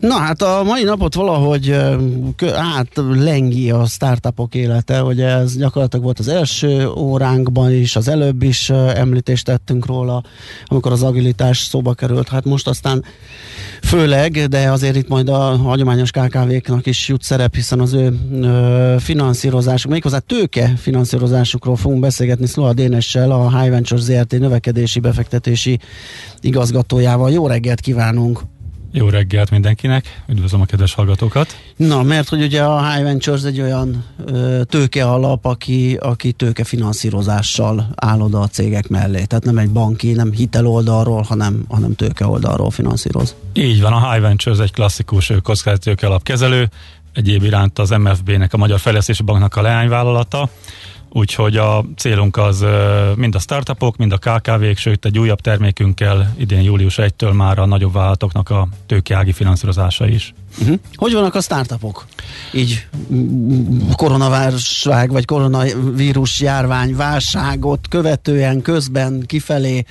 A: Na hát a mai napot valahogy hát lengi a startupok élete, hogy ez gyakorlatilag volt az első óránkban is, az előbb is említést tettünk róla, amikor az agilitás szóba került, hát most aztán főleg, de azért itt majd a hagyományos KKV-knak is jut szerep, hiszen az ő finanszírozásuk, méghozzá tőke finanszírozásukról fogunk beszélgetni Szloa Dénessel, a High Ventures ZRT növekedési befektetési igazgatójával. Jó reggelt kívánunk!
J: Jó reggelt mindenkinek, üdvözlöm a kedves hallgatókat.
A: Na, mert hogy ugye a High Ventures egy olyan ö, tőke alap, aki, aki tőke finanszírozással áll oda a cégek mellé. Tehát nem egy banki, nem hitel oldalról, hanem, hanem tőke oldalról finanszíroz.
J: Így van, a High Ventures egy klasszikus kockázati tőke alapkezelő, egyéb iránt az MFB-nek, a Magyar Fejlesztési Banknak a leányvállalata úgyhogy a célunk az mind a startupok, mind a KKV-k, sőt egy újabb termékünkkel idén július 1-től már a nagyobb vállalatoknak a tőkeági finanszírozása is.
A: Uh-huh. Hogy vannak a startupok? Így koronaválság vagy koronavírus járvány válságot követően, közben, kifelé?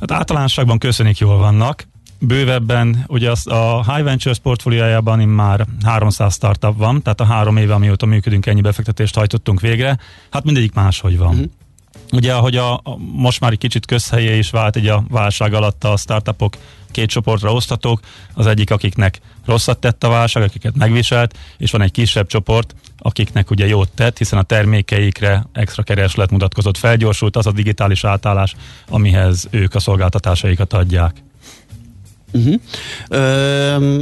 J: Hát általánosságban köszönik jól vannak bővebben, ugye az, a High Ventures portfóliójában már 300 startup van, tehát a három éve, amióta működünk, ennyi befektetést hajtottunk végre, hát mindegyik máshogy van. Uh-huh. Ugye, ahogy a, a, most már egy kicsit közhelyé is vált egy a válság alatt a startupok két csoportra osztatók, az egyik, akiknek rosszat tett a válság, akiket megviselt, és van egy kisebb csoport, akiknek ugye jót tett, hiszen a termékeikre extra kereslet mutatkozott, felgyorsult az a digitális átállás, amihez ők a szolgáltatásaikat adják.
A: Uh-huh. Ö,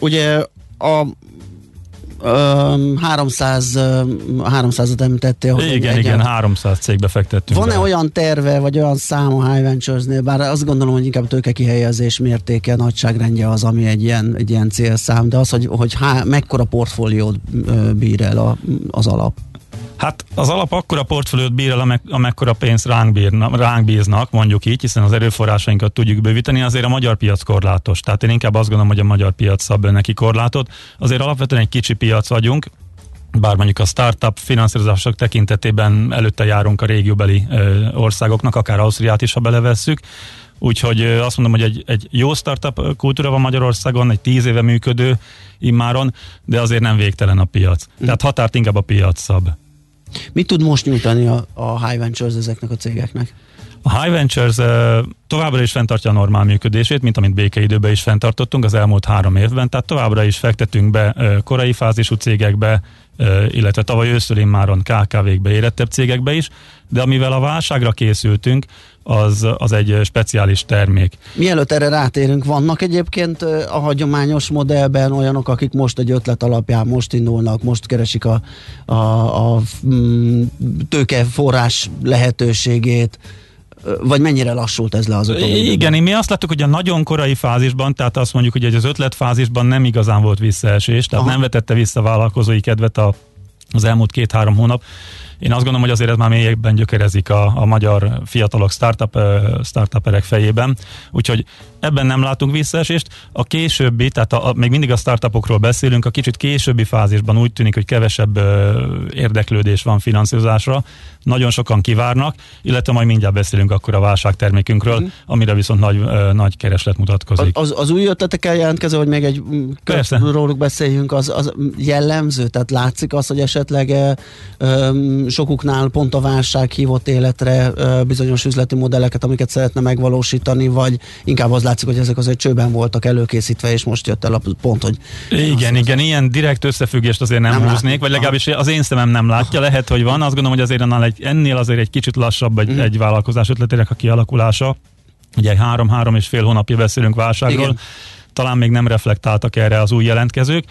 A: ugye a Um, 300 300-at említettél.
J: Hogy igen, egy, igen, 300 cégbe fektettünk.
A: Van-e be. olyan terve, vagy olyan szám a High Ventures-nél, bár azt gondolom, hogy inkább tőke kihelyezés mértéke, nagyságrendje az, ami egy ilyen, egy ilyen célszám, de az, hogy, hogy há, mekkora portfóliót bír el a, az alap?
J: Hát az alap akkora portfóliót bír el, amek, amekkora pénzt ránk, bírna, ránk bíznak, mondjuk így, hiszen az erőforrásainkat tudjuk bővíteni, azért a magyar piac korlátos. Tehát én inkább azt gondolom, hogy a magyar piac szab neki korlátot. Azért alapvetően egy kicsi piac vagyunk, bár mondjuk a startup finanszírozások tekintetében előtte járunk a régióbeli országoknak, akár Ausztriát is, ha belevesszük. Úgyhogy azt mondom, hogy egy, egy jó startup kultúra van Magyarországon, egy tíz éve működő immáron, de azért nem végtelen a piac. Tehát határt inkább a piac szab.
A: Mit tud most nyújtani a, a High Ventures ezeknek a cégeknek?
J: A High Ventures továbbra is fenntartja a normál működését, mint amit békeidőben is fenntartottunk az elmúlt három évben, tehát továbbra is fektetünk be korai fázisú cégekbe, illetve tavaly ősztől immáron KKV-kbe, érettebb cégekbe is, de amivel a válságra készültünk, az, az egy speciális termék.
A: Mielőtt erre rátérünk, vannak egyébként a hagyományos modellben olyanok, akik most egy ötlet alapján most indulnak, most keresik a, a, a mm, tőkeforrás lehetőségét, vagy mennyire lassult ez le az
J: öt Igen, mi azt láttuk, hogy a nagyon korai fázisban, tehát azt mondjuk, hogy az ötlet fázisban nem igazán volt visszaesés, tehát Aha. nem vetette vissza vállalkozói kedvet a, az elmúlt két-három hónap. Én azt gondolom, hogy azért ez már mélyekben gyökerezik a, a magyar fiatalok startup, startuperek fejében, úgyhogy ebben nem látunk visszaesést. A későbbi, tehát a, a, még mindig a startupokról beszélünk, a kicsit későbbi fázisban úgy tűnik, hogy kevesebb ö, érdeklődés van finanszírozásra, nagyon sokan kivárnak, illetve majd mindjárt beszélünk akkor a válságtermékünkről, mm. amire viszont nagy, ö, nagy kereslet mutatkozik.
A: Az, az új ötletekkel jelentkező, hogy még egy Persze. róluk beszéljünk, az, az jellemző? Tehát látszik az, hogy esetleg ö, ö, sokuknál pont a válság hívott életre bizonyos üzleti modelleket, amiket szeretne megvalósítani, vagy inkább az látszik, hogy ezek azért csőben voltak előkészítve, és most jött el a pont, hogy...
J: Igen, igen, igen, ilyen direkt összefüggést azért nem, nem húznék, vagy legalábbis az én szemem nem látja, lehet, hogy van, azt gondolom, hogy azért annál egy, ennél azért egy kicsit lassabb egy, mm. egy vállalkozás ötletének a kialakulása. Ugye három-három és fél hónapja beszélünk válságról, igen. Talán még nem reflektáltak erre az új jelentkezők.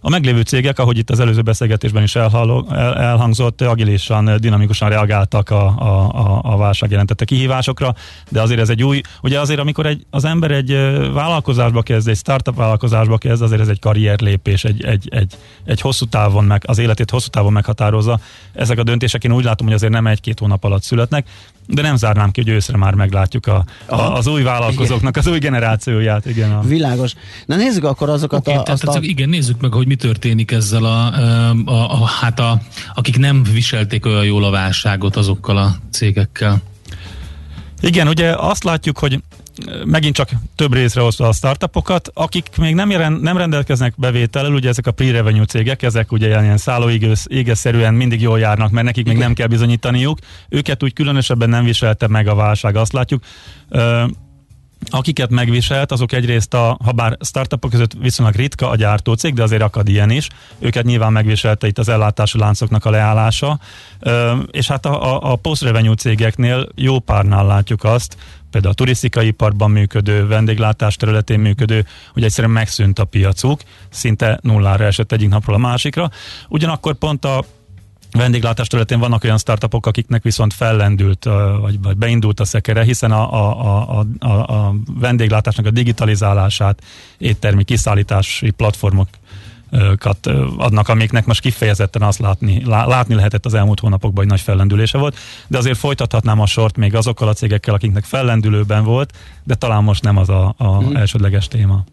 J: A meglévő cégek, ahogy itt az előző beszélgetésben is elhangzott, agilisan, dinamikusan reagáltak a, a, a válság jelentette kihívásokra, de azért ez egy új, ugye azért amikor egy, az ember egy vállalkozásba kezd, egy startup vállalkozásba kezd, azért ez egy karrierlépés, egy, egy, egy, egy hosszú távon meg, az életét hosszú távon meghatározza. Ezek a döntések én úgy látom, hogy azért nem egy-két hónap alatt születnek, de nem zárnám ki, hogy őszre már meglátjuk a, a, az új vállalkozóknak, igen. az új generációját. Igen, a...
A: Világos. Na nézzük akkor azokat
B: okay, a, tehát, a... Igen, nézzük meg, hogy mi történik ezzel a, a, a, a hát a, akik nem viselték olyan jól a válságot azokkal a cégekkel.
J: Igen, ugye azt látjuk, hogy megint csak több részre hozta a startupokat, akik még nem, jelen, nem rendelkeznek bevétellel, ugye ezek a pre-revenue cégek, ezek ugye ilyen, ilyen szállóégeszerűen mindig jól járnak, mert nekik még nem kell bizonyítaniuk. Őket úgy különösebben nem viselte meg a válság, azt látjuk. Akiket megviselt, azok egyrészt a, ha bár startupok között viszonylag ritka a gyártócég, de azért akad ilyen is, őket nyilván megviselte itt az ellátási láncoknak a leállása, és hát a, a, a post-revenue cégeknél jó párnál látjuk azt, például a turisztikai iparban működő, vendéglátás területén működő, hogy egyszerűen megszűnt a piacuk, szinte nullára esett egyik napról a másikra. Ugyanakkor pont a vendéglátás területén vannak olyan startupok, akiknek viszont fellendült, vagy, vagy beindult a szekere, hiszen a, a, a, a, a vendéglátásnak a digitalizálását, éttermi kiszállítási platformok adnak, amiknek most kifejezetten azt látni, látni lehetett az elmúlt hónapokban, hogy nagy fellendülése volt, de azért folytathatnám a sort még azokkal a cégekkel, akiknek fellendülőben volt, de talán most nem az a, a mm. elsődleges téma.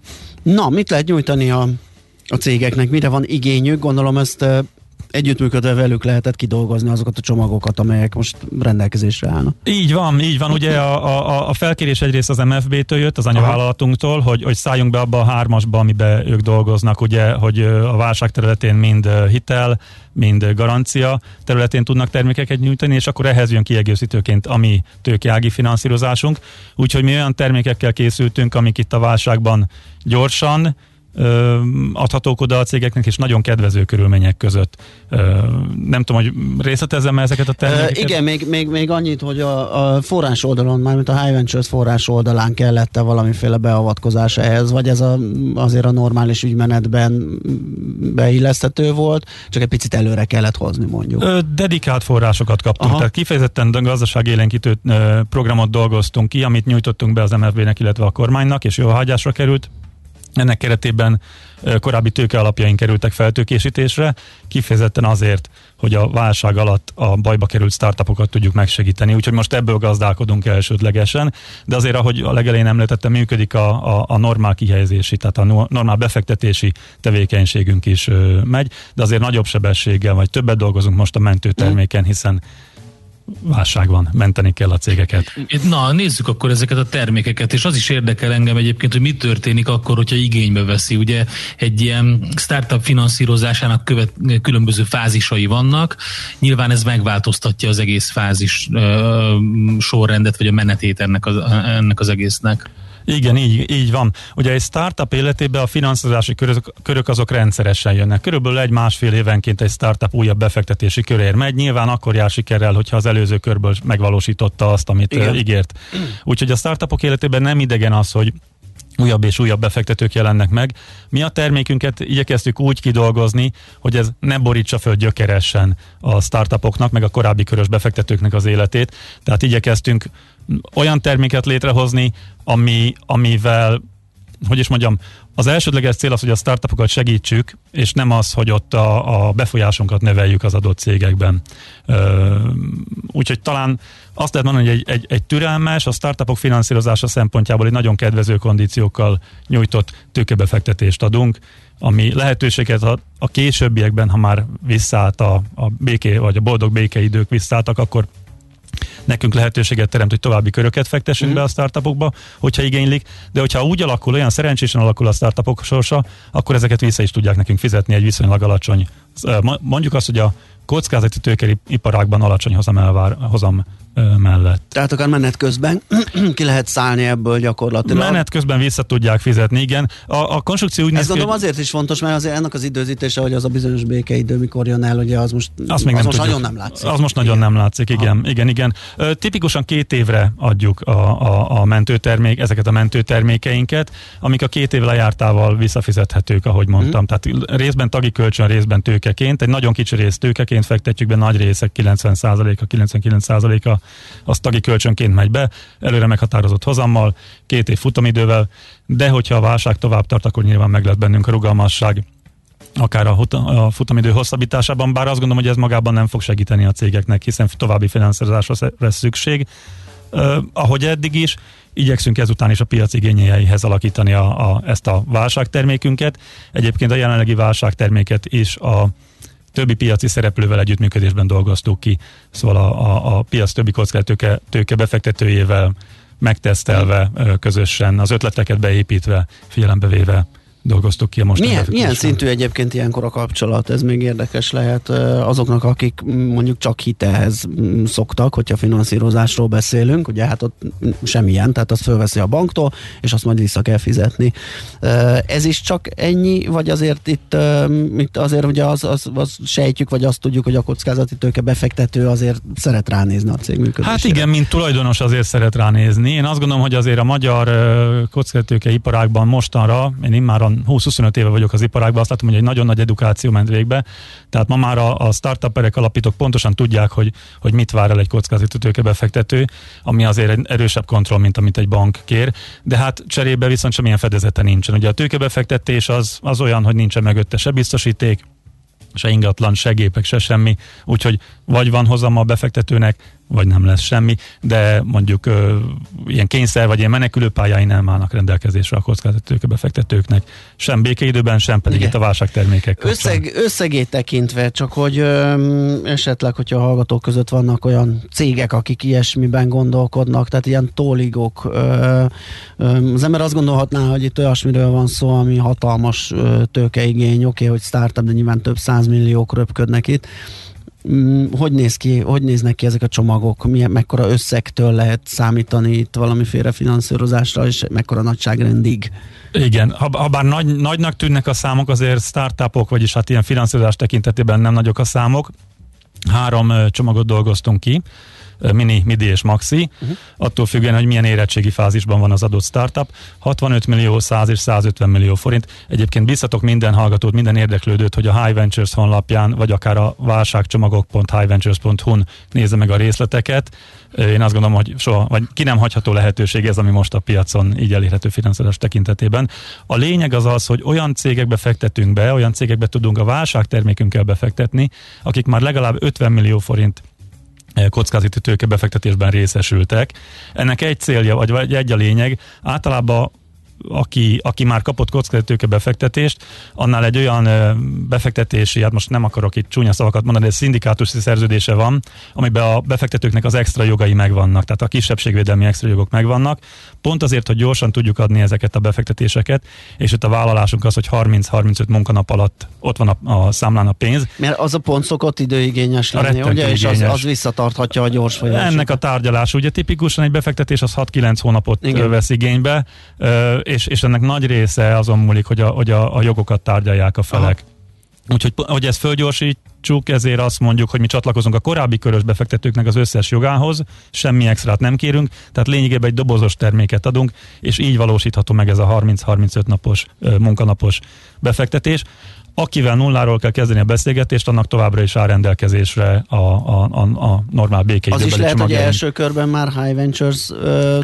A: Na, mit lehet nyújtani a, a cégeknek, mire van igényük? Gondolom ezt együttműködve velük lehetett kidolgozni azokat a csomagokat, amelyek most rendelkezésre állnak.
J: Így van, így van. Ugye a, a, a felkérés egyrészt az MFB-től jött, az anyavállalatunktól, hogy, hogy szálljunk be abba a hármasba, amiben ők dolgoznak, ugye, hogy a válság területén mind hitel, mind garancia területén tudnak termékeket nyújtani, és akkor ehhez jön kiegészítőként a mi tőkeági finanszírozásunk. Úgyhogy mi olyan termékekkel készültünk, amik itt a válságban gyorsan, adhatók oda a cégeknek, és nagyon kedvező körülmények között. Nem tudom, hogy részletezzem ezeket a termékeket?
A: igen, még, még, még annyit, hogy a, a forrás oldalon, mármint a High Ventures forrás oldalán kellett valamiféle beavatkozás ehhez, vagy ez a, azért a normális ügymenetben beilleszthető volt, csak egy picit előre kellett hozni mondjuk.
J: Dedikált forrásokat kaptunk, Aha. tehát kifejezetten gazdaságélénkítő programot dolgoztunk ki, amit nyújtottunk be az MFB-nek, illetve a kormánynak, és jó hagyásra került ennek keretében korábbi tőke alapjaink kerültek feltőkésítésre, kifejezetten azért, hogy a válság alatt a bajba került startupokat tudjuk megsegíteni, úgyhogy most ebből gazdálkodunk elsődlegesen, de azért, ahogy a legelején említettem, működik a, a, a normál kihelyezési, tehát a normál befektetési tevékenységünk is ö, megy, de azért nagyobb sebességgel, vagy többet dolgozunk most a mentőterméken, hiszen válság van, menteni kell a cégeket.
B: Na, nézzük akkor ezeket a termékeket, és az is érdekel engem egyébként, hogy mi történik akkor, hogyha igénybe veszi. Ugye egy ilyen startup finanszírozásának követ, különböző fázisai vannak, nyilván ez megváltoztatja az egész fázis ö, sorrendet, vagy a menetét ennek az, ennek az egésznek.
J: Igen, így, így van. Ugye egy startup életében a finanszírozási körök, körök azok rendszeresen jönnek. Körülbelül egy-másfél évenként egy startup újabb befektetési körér megy. Nyilván akkor jár sikerrel, hogyha az előző körből megvalósította azt, amit Igen. ígért. Úgyhogy a startupok életében nem idegen az, hogy újabb és újabb befektetők jelennek meg. Mi a termékünket igyekeztük úgy kidolgozni, hogy ez ne borítsa föl gyökeresen a startupoknak, meg a korábbi körös befektetőknek az életét. Tehát igyekeztünk olyan terméket létrehozni, ami, amivel, hogy is mondjam, az elsődleges cél az, hogy a startupokat segítsük, és nem az, hogy ott a, a befolyásunkat neveljük az adott cégekben. Úgyhogy talán azt lehet mondani, hogy egy, egy, egy türelmes, a startupok finanszírozása szempontjából egy nagyon kedvező kondíciókkal nyújtott tőkebefektetést adunk, ami lehetőséget a, a későbbiekben, ha már visszaállt a, a béké, vagy a boldog békeidők visszaálltak, akkor nekünk lehetőséget teremt, hogy további köröket fektessünk mm. be a startupokba, hogyha igénylik, de hogyha úgy alakul, olyan szerencsésen alakul a startupok sorsa, akkor ezeket vissza is tudják nekünk fizetni egy viszonylag alacsony. Mondjuk azt, hogy a kockázati tőkeri iparágban alacsony hozam, elvár, hozam mellett.
A: Tehát akár menet közben [CLEARS THROAT] ki lehet szállni ebből gyakorlatilag.
J: Menet közben vissza tudják fizetni, igen. A, a konstrukció úgy
A: Ez gondolom hogy... azért is fontos, mert azért ennek az időzítése, hogy az a bizonyos békeidő mikor jön el, ugye az most,
J: azt még az
A: nem most
J: nagyon
A: nem látszik.
J: Az most nagyon igen. nem látszik, igen. Aha. igen, igen. Tipikusan két évre adjuk a, a, a mentőtermék, ezeket a mentőtermékeinket, amik a két év lejártával visszafizethetők, ahogy mondtam. Hmm. Tehát részben tagi kölcsön, részben tőkeként. Egy nagyon kicsi rész tőkeként fektetjük be, nagy részek 90%-a, 99%-a az tagi kölcsönként megy be, előre meghatározott hozammal, két év futamidővel, de hogyha a válság tovább tart, akkor nyilván meg lesz bennünk a rugalmasság akár a, a futamidő hosszabbításában, bár azt gondolom, hogy ez magában nem fog segíteni a cégeknek, hiszen további finanszírozásra lesz szükség. Uh, ahogy eddig is, igyekszünk ezután is a piac igényeihez alakítani a, a, ezt a válságtermékünket. Egyébként a jelenlegi válságterméket is a többi piaci szereplővel együttműködésben dolgoztuk ki, szóval a, a, a piac többi kockázatőke tőke befektetőjével megtesztelve közösen, az ötleteket beépítve, figyelembe véve dolgoztuk ki a most.
A: Milyen, milyen szintű egyébként ilyenkor a kapcsolat? Ez még érdekes lehet azoknak, akik mondjuk csak hitehez szoktak, hogyha finanszírozásról beszélünk, ugye hát ott semmilyen, tehát azt fölveszi a banktól, és azt majd vissza kell fizetni. Ez is csak ennyi, vagy azért itt, itt azért ugye az, az, az sejtjük, vagy azt tudjuk, hogy a kockázati tőke befektető azért szeret ránézni a cég működésére.
J: Hát igen, mint tulajdonos azért szeret ránézni. Én azt gondolom, hogy azért a magyar kockázatőke iparágban mostanra, én immáron 20-25 éve vagyok az iparágban, azt látom, hogy egy nagyon nagy edukáció ment végbe. Tehát ma már a, a startuperek alapítók pontosan tudják, hogy, hogy mit vár el egy kockázati tőkebefektető, ami azért egy erősebb kontroll, mint amit egy bank kér. De hát cserébe viszont semmilyen fedezete nincsen. Ugye a tőkebefektetés az, az olyan, hogy nincsen mögötte se biztosíték, se ingatlan, se gépek, se semmi. Úgyhogy vagy van hozama a befektetőnek, vagy nem lesz semmi, de mondjuk ö, ilyen kényszer vagy ilyen menekülő pályái nem állnak rendelkezésre a kockázatőke befektetőknek, sem békeidőben, sem pedig Igen. itt a válságtermékek
A: Összeg, Összegét tekintve, csak hogy ö, esetleg, hogyha a hallgatók között vannak olyan cégek, akik ilyesmiben gondolkodnak, tehát ilyen tóligok, ö, ö, az ember azt gondolhatná, hogy itt olyasmiről van szó, ami hatalmas ö, tőkeigény, oké, okay, hogy startup, de nyilván több százmilliók röpködnek itt, hogy néz ki, hogy néznek ki ezek a csomagok, milyen, mekkora összegtől lehet számítani itt valamiféle finanszírozásra, és mekkora nagyságrendig?
J: Igen, ha, ha bár nagy, nagynak tűnnek a számok, azért startupok, vagyis hát ilyen finanszírozás tekintetében nem nagyok a számok. Három csomagot dolgoztunk ki mini, midi és maxi, uh-huh. attól függően, hogy milyen érettségi fázisban van az adott startup. 65 millió, 100 és 150 millió forint. Egyébként biztatok minden hallgatót, minden érdeklődőt, hogy a High Ventures honlapján, vagy akár a válságcsomagok.highventures.hu-n nézze meg a részleteket. Én azt gondolom, hogy soha, vagy ki nem hagyható lehetőség ez, ami most a piacon így elérhető finanszírozás tekintetében. A lényeg az az, hogy olyan cégekbe fektetünk be, olyan cégekbe tudunk a válságtermékünkkel befektetni, akik már legalább 50 millió forint kockázati tőkebefektetésben részesültek. Ennek egy célja, vagy egy a lényeg, általában aki, aki már kapott kockázatőke befektetést, annál egy olyan befektetési, hát most nem akarok itt csúnya szavakat mondani, de szindikátusi szerződése van, amiben a befektetőknek az extra jogai megvannak, tehát a kisebbségvédelmi extra jogok megvannak, pont azért, hogy gyorsan tudjuk adni ezeket a befektetéseket, és itt a vállalásunk az, hogy 30-35 munkanap alatt ott van a, a számlán a pénz.
A: Mert az a pont szokott időigényes lenni, ugye, és az, az visszatarthatja a gyors
J: folyamatot. Ennek a tárgyalás, ugye tipikusan egy befektetés az 6-9 hónapot Igen. vesz igénybe, és, és ennek nagy része azon múlik, hogy a, hogy a, a jogokat tárgyalják a felek. Aha. Úgyhogy hogy ezt fölgyorsítsuk, ezért azt mondjuk, hogy mi csatlakozunk a korábbi körös befektetőknek az összes jogához, semmi extrát nem kérünk, tehát lényegében egy dobozos terméket adunk, és így valósítható meg ez a 30-35 napos munkanapos befektetés akivel nulláról kell kezdeni a beszélgetést, annak továbbra is áll rendelkezésre a, a, a, a normál békéidőbeli
A: Az is lehet, hogy első körben már High Ventures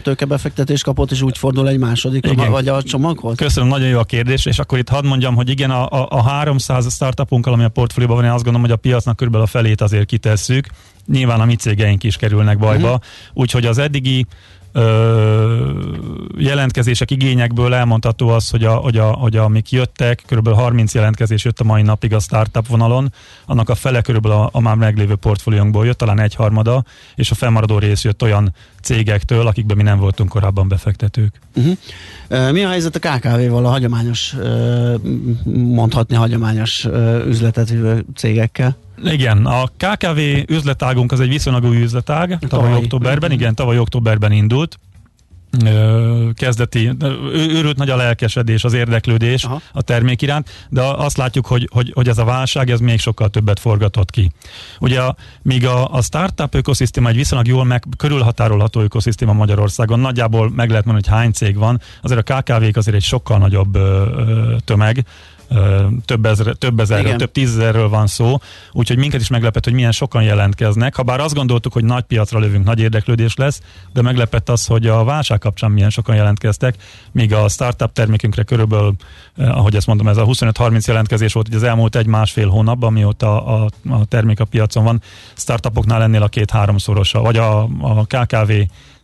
A: tőkebefektetést kapott, és úgy fordul egy második, igen. vagy a csomaghoz?
J: Köszönöm, nagyon jó a kérdés, és akkor itt hadd mondjam, hogy igen, a, a, a 300 startupunkkal, ami a portfólióban van, én azt gondolom, hogy a piacnak körülbelül a felét azért kitesszük, nyilván a mi cégeink is kerülnek bajba, uh-huh. úgyhogy az eddigi jelentkezések, igényekből elmondható az, hogy, a, hogy, a, hogy amik jöttek, kb. 30 jelentkezés jött a mai napig a startup vonalon, annak a fele körülbelül a, a már meglévő portfóliónkból jött, talán egy harmada, és a felmaradó rész jött olyan cégektől, akikben mi nem voltunk korábban befektetők.
A: Uh-huh. Mi a helyzet a KKV-val, a hagyományos, mondhatni hagyományos üzletet cégekkel?
J: Igen, a KKV üzletágunk az egy viszonylag új üzletág, tavaly októberben, igen, tavaly októberben indult kezdeti, őrült nagy a lelkesedés, az érdeklődés Aha. a termék iránt, de azt látjuk, hogy, hogy, hogy ez a válság, ez még sokkal többet forgatott ki. Ugye a, míg a, a startup ökoszisztéma egy viszonylag jól meg körülhatárolható ökoszisztéma Magyarországon, nagyjából meg lehet mondani, hogy hány cég van, azért a KKV-k azért egy sokkal nagyobb ö, ö, tömeg, több, ezer, több ezerről, Igen. több tízezerről van szó, úgyhogy minket is meglepett, hogy milyen sokan jelentkeznek. Habár azt gondoltuk, hogy nagy piacra lövünk, nagy érdeklődés lesz, de meglepett az, hogy a válság kapcsán milyen sokan jelentkeztek, míg a startup termékünkre körülbelül, ahogy ezt mondom, ez a 25-30 jelentkezés volt hogy az elmúlt egy-másfél hónapban, amióta a, a termék a piacon van, startupoknál ennél a két-háromszorosa, vagy a, a KKV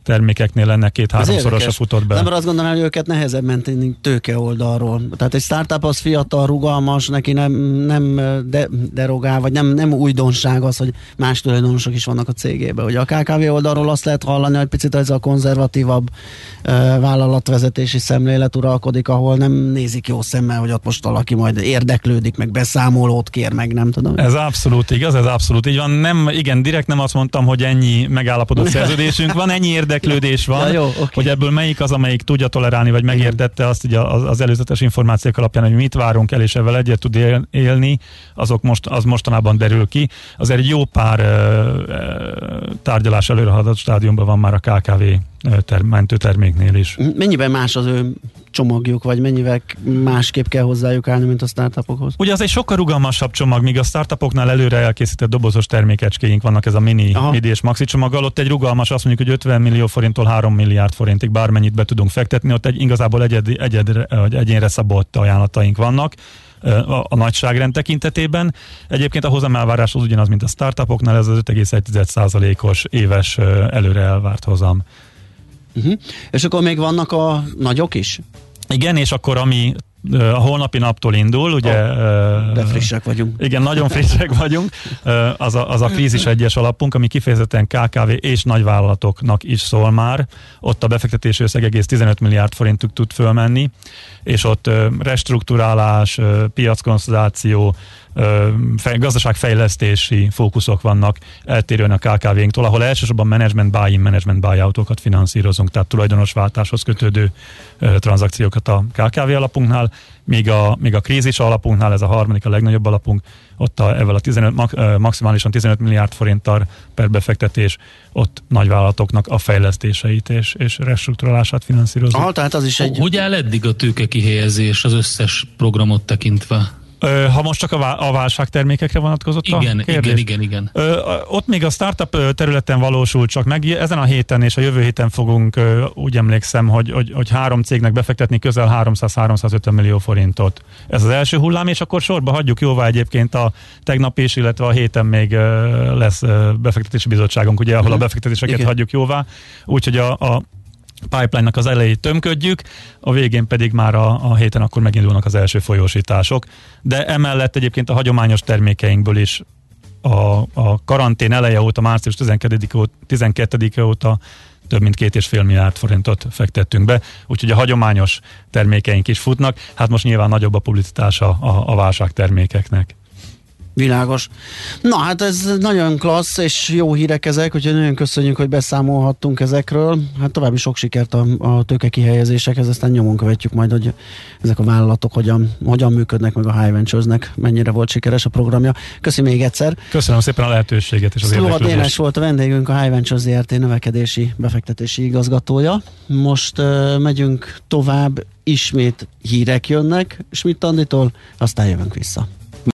J: termékeknél lenne két-háromszoros a futott be.
A: Nem azt gondolom, hogy őket nehezebb menteni tőke oldalról. Tehát egy startup az fiatal, rugalmas, neki nem, nem de, derogál, vagy nem, nem újdonság az, hogy más tulajdonosok is vannak a cégében. Ugye a KKV oldalról azt lehet hallani, hogy picit ez a konzervatívabb uh, vállalatvezetési szemlélet uralkodik, ahol nem nézik jó szemmel, hogy ott most valaki majd érdeklődik, meg beszámolót kér, meg nem tudom.
J: Ez abszolút igaz, ez abszolút így van. Nem, igen, direkt nem azt mondtam, hogy ennyi megállapodott [LAUGHS] szerződésünk van, ennyi érdek érdeklődés van, ja, jó, okay. hogy ebből melyik az, amelyik tudja tolerálni, vagy megértette azt ugye az, az előzetes információk alapján, hogy mit várunk el, és ebben egyet tud él, élni, azok most, az mostanában derül ki. Azért egy jó pár uh, tárgyalás előrehaladott stádiumban van már a KKV ter- mentőterméknél is.
A: Mennyiben más az ő csomagjuk, vagy mennyivel másképp kell hozzájuk állni, mint a startupokhoz?
J: Ugye az egy sokkal rugalmasabb csomag, míg a startupoknál előre elkészített dobozos termékecskéink vannak, ez a mini, Aha. midi és maxi csomaggal, ott egy rugalmas, azt mondjuk, hogy 50 millió forinttól 3 milliárd forintig bármennyit be tudunk fektetni, ott egy igazából egyed, egyedre, egyénre szabott ajánlataink vannak a, a nagyságrend tekintetében. Egyébként a hozamelvárás az ugyanaz, mint a startupoknál, ez az 5,1%-os éves előre elvárt hozam.
A: Uh-huh. És akkor még vannak a nagyok is?
J: Igen, és akkor ami a holnapi naptól indul, ugye...
A: Oh, de frissek vagyunk.
J: Igen, nagyon frissek vagyunk. Az a, az a krízis egyes alapunk, ami kifejezetten KKV és nagyvállalatoknak is szól már. Ott a befektetési összeg egész 15 milliárd forintuk tud fölmenni, és ott restruktúrálás, piackonszolidáció, gazdaságfejlesztési fókuszok vannak eltérően a KKV-nktól, ahol elsősorban management buy-in, management buy-outokat finanszírozunk, tehát tulajdonosváltáshoz kötődő tranzakciókat a KKV alapunknál, míg a, míg a krízis alapunknál, ez a harmadik, a legnagyobb alapunk, ott a, evel a 15, maximálisan 15 milliárd forinttal per befektetés, ott nagyvállalatoknak a fejlesztéseit és, és restruktúrálását finanszírozunk.
A: Ah, tehát az is egy...
B: Hogy áll eddig a tőke kihelyezés az összes programot tekintve?
J: Ha most csak a válságtermékekre vonatkozott
B: igen,
J: a kérdés?
B: Igen, igen, igen.
J: Ott még a startup területen valósul csak meg. Ezen a héten és a jövő héten fogunk, úgy emlékszem, hogy, hogy, hogy három cégnek befektetni közel 300-350 millió forintot. Ez az első hullám, és akkor sorba hagyjuk jóvá egyébként a tegnap is, illetve a héten még lesz befektetési bizottságunk, ugye, ahol a mhm. befektetéseket igen. hagyjuk jóvá. Úgyhogy a, a pipeline-nak az elejét tömködjük, a végén pedig már a, a héten akkor megindulnak az első folyósítások. De emellett egyébként a hagyományos termékeinkből is a, a karantén eleje óta, március 12 óta, 12 óta több mint két és fél milliárd forintot fektettünk be, úgyhogy a hagyományos termékeink is futnak, hát most nyilván nagyobb a publicitása a, a válságtermékeknek.
A: Világos. Na hát ez nagyon klassz, és jó hírek ezek, úgyhogy nagyon köszönjük, hogy beszámolhattunk ezekről. Hát további sok sikert a, a tőke kihelyezésekhez, aztán nyomon követjük majd, hogy ezek a vállalatok hogyan, hogyan működnek, meg a High Ventures-nek mennyire volt sikeres a programja. Köszönöm még egyszer.
J: Köszönöm szépen a lehetőséget és az
A: Szlova Dénes volt a vendégünk, a High Ventures ZRT növekedési befektetési igazgatója. Most uh, megyünk tovább, ismét hírek jönnek Schmidt Anditól, aztán jövünk vissza.